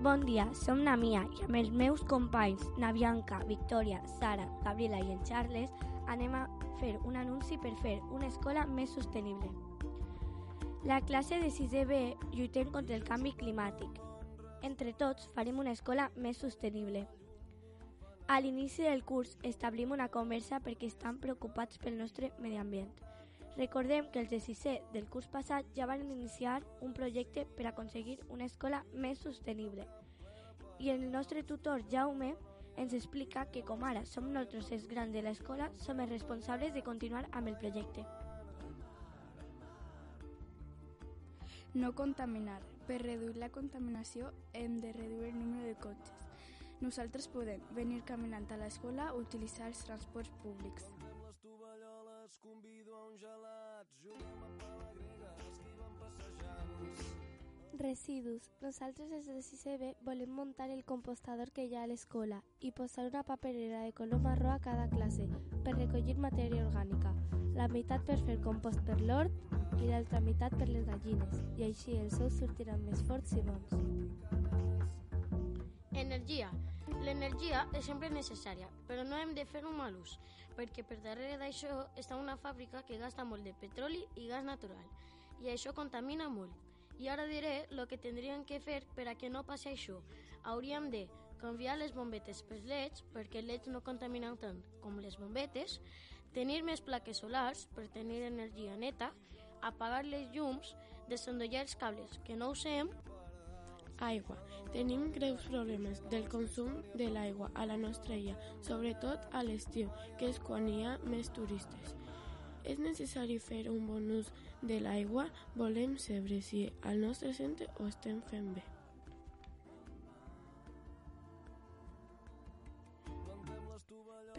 Bon dia, som na Mia i amb els meus companys, na Bianca, Victòria, Sara, Gabriela i en Charles, anem a fer un anunci per fer una escola més sostenible. La classe de 6è B lluitem contra el canvi climàtic. Entre tots farem una escola més sostenible. A l'inici del curs establim una conversa perquè estan preocupats pel nostre medi ambient. Recordem que els de del curs passat ja van iniciar un projecte per aconseguir una escola més sostenible. I el nostre tutor Jaume ens explica que com ara som nosaltres els grans de l'escola, som els responsables de continuar amb el projecte. No contaminar. Per reduir la contaminació hem de reduir el número de cotxes. Nosaltres podem venir caminant a l'escola o utilitzar els transports públics. Convido a un gelat, juguem a pala grega, esquivem passejants. Residus. Nosaltres des de 6 B volem muntar el compostador que hi ha a l'escola i posar una paperera de color marró a cada classe per recollir matèria orgànica. La meitat per fer compost per l'hort i l'altra meitat per les gallines i així els ous sortiran més forts i bons. Energia. L'energia és sempre necessària, però no hem de fer un mal ús, perquè per darrere d'això està una fàbrica que gasta molt de petroli i gas natural, i això contamina molt. I ara diré el que tindríem que fer per a que no passi això. Hauríem de canviar les bombetes per leds, perquè leds no contaminen tant com les bombetes, tenir més plaques solars per tenir energia neta, apagar les llums, desendollar els cables que no usem Aigua. Tenim greus problemes del consum de l'aigua a la nostra illa, sobretot a l'estiu, que és quan hi ha més turistes. És necessari fer un bon ús de l'aigua? Volem saber si al nostre centre ho estem fent bé.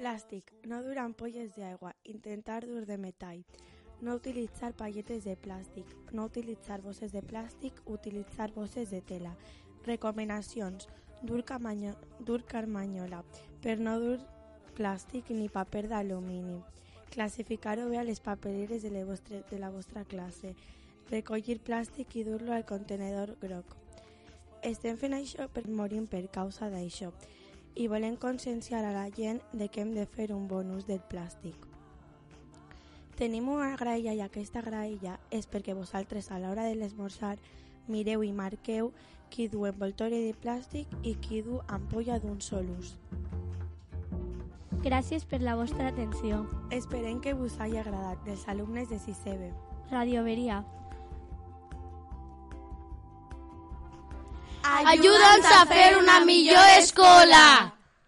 Plàstic. No dur ampolles d'aigua. Intentar dur de metall. No utilitzar palletes de plàstic. No utilitzar bosses de plàstic. Utilitzar bosses de tela. Recomanacions. Dur, camanyo, dur carmanyola. Per no dur plàstic ni paper d'alumini. Classificar-ho bé a les papereres de la, vostra, de la vostra classe. Recollir plàstic i dur-lo al contenedor groc. Estem fent això per morir per causa d'això i volem conscienciar a la gent de que hem de fer un bon ús del plàstic. Tenim una graella i aquesta graella és perquè vosaltres a l'hora de l'esmorzar mireu i marqueu qui du envoltori de plàstic i qui du ampolla d'un sol ús. Gràcies per la vostra atenció. Esperem que vos hagi agradat dels alumnes de 6 B. Radio Veria. Ajuda'ns a fer una millor escola!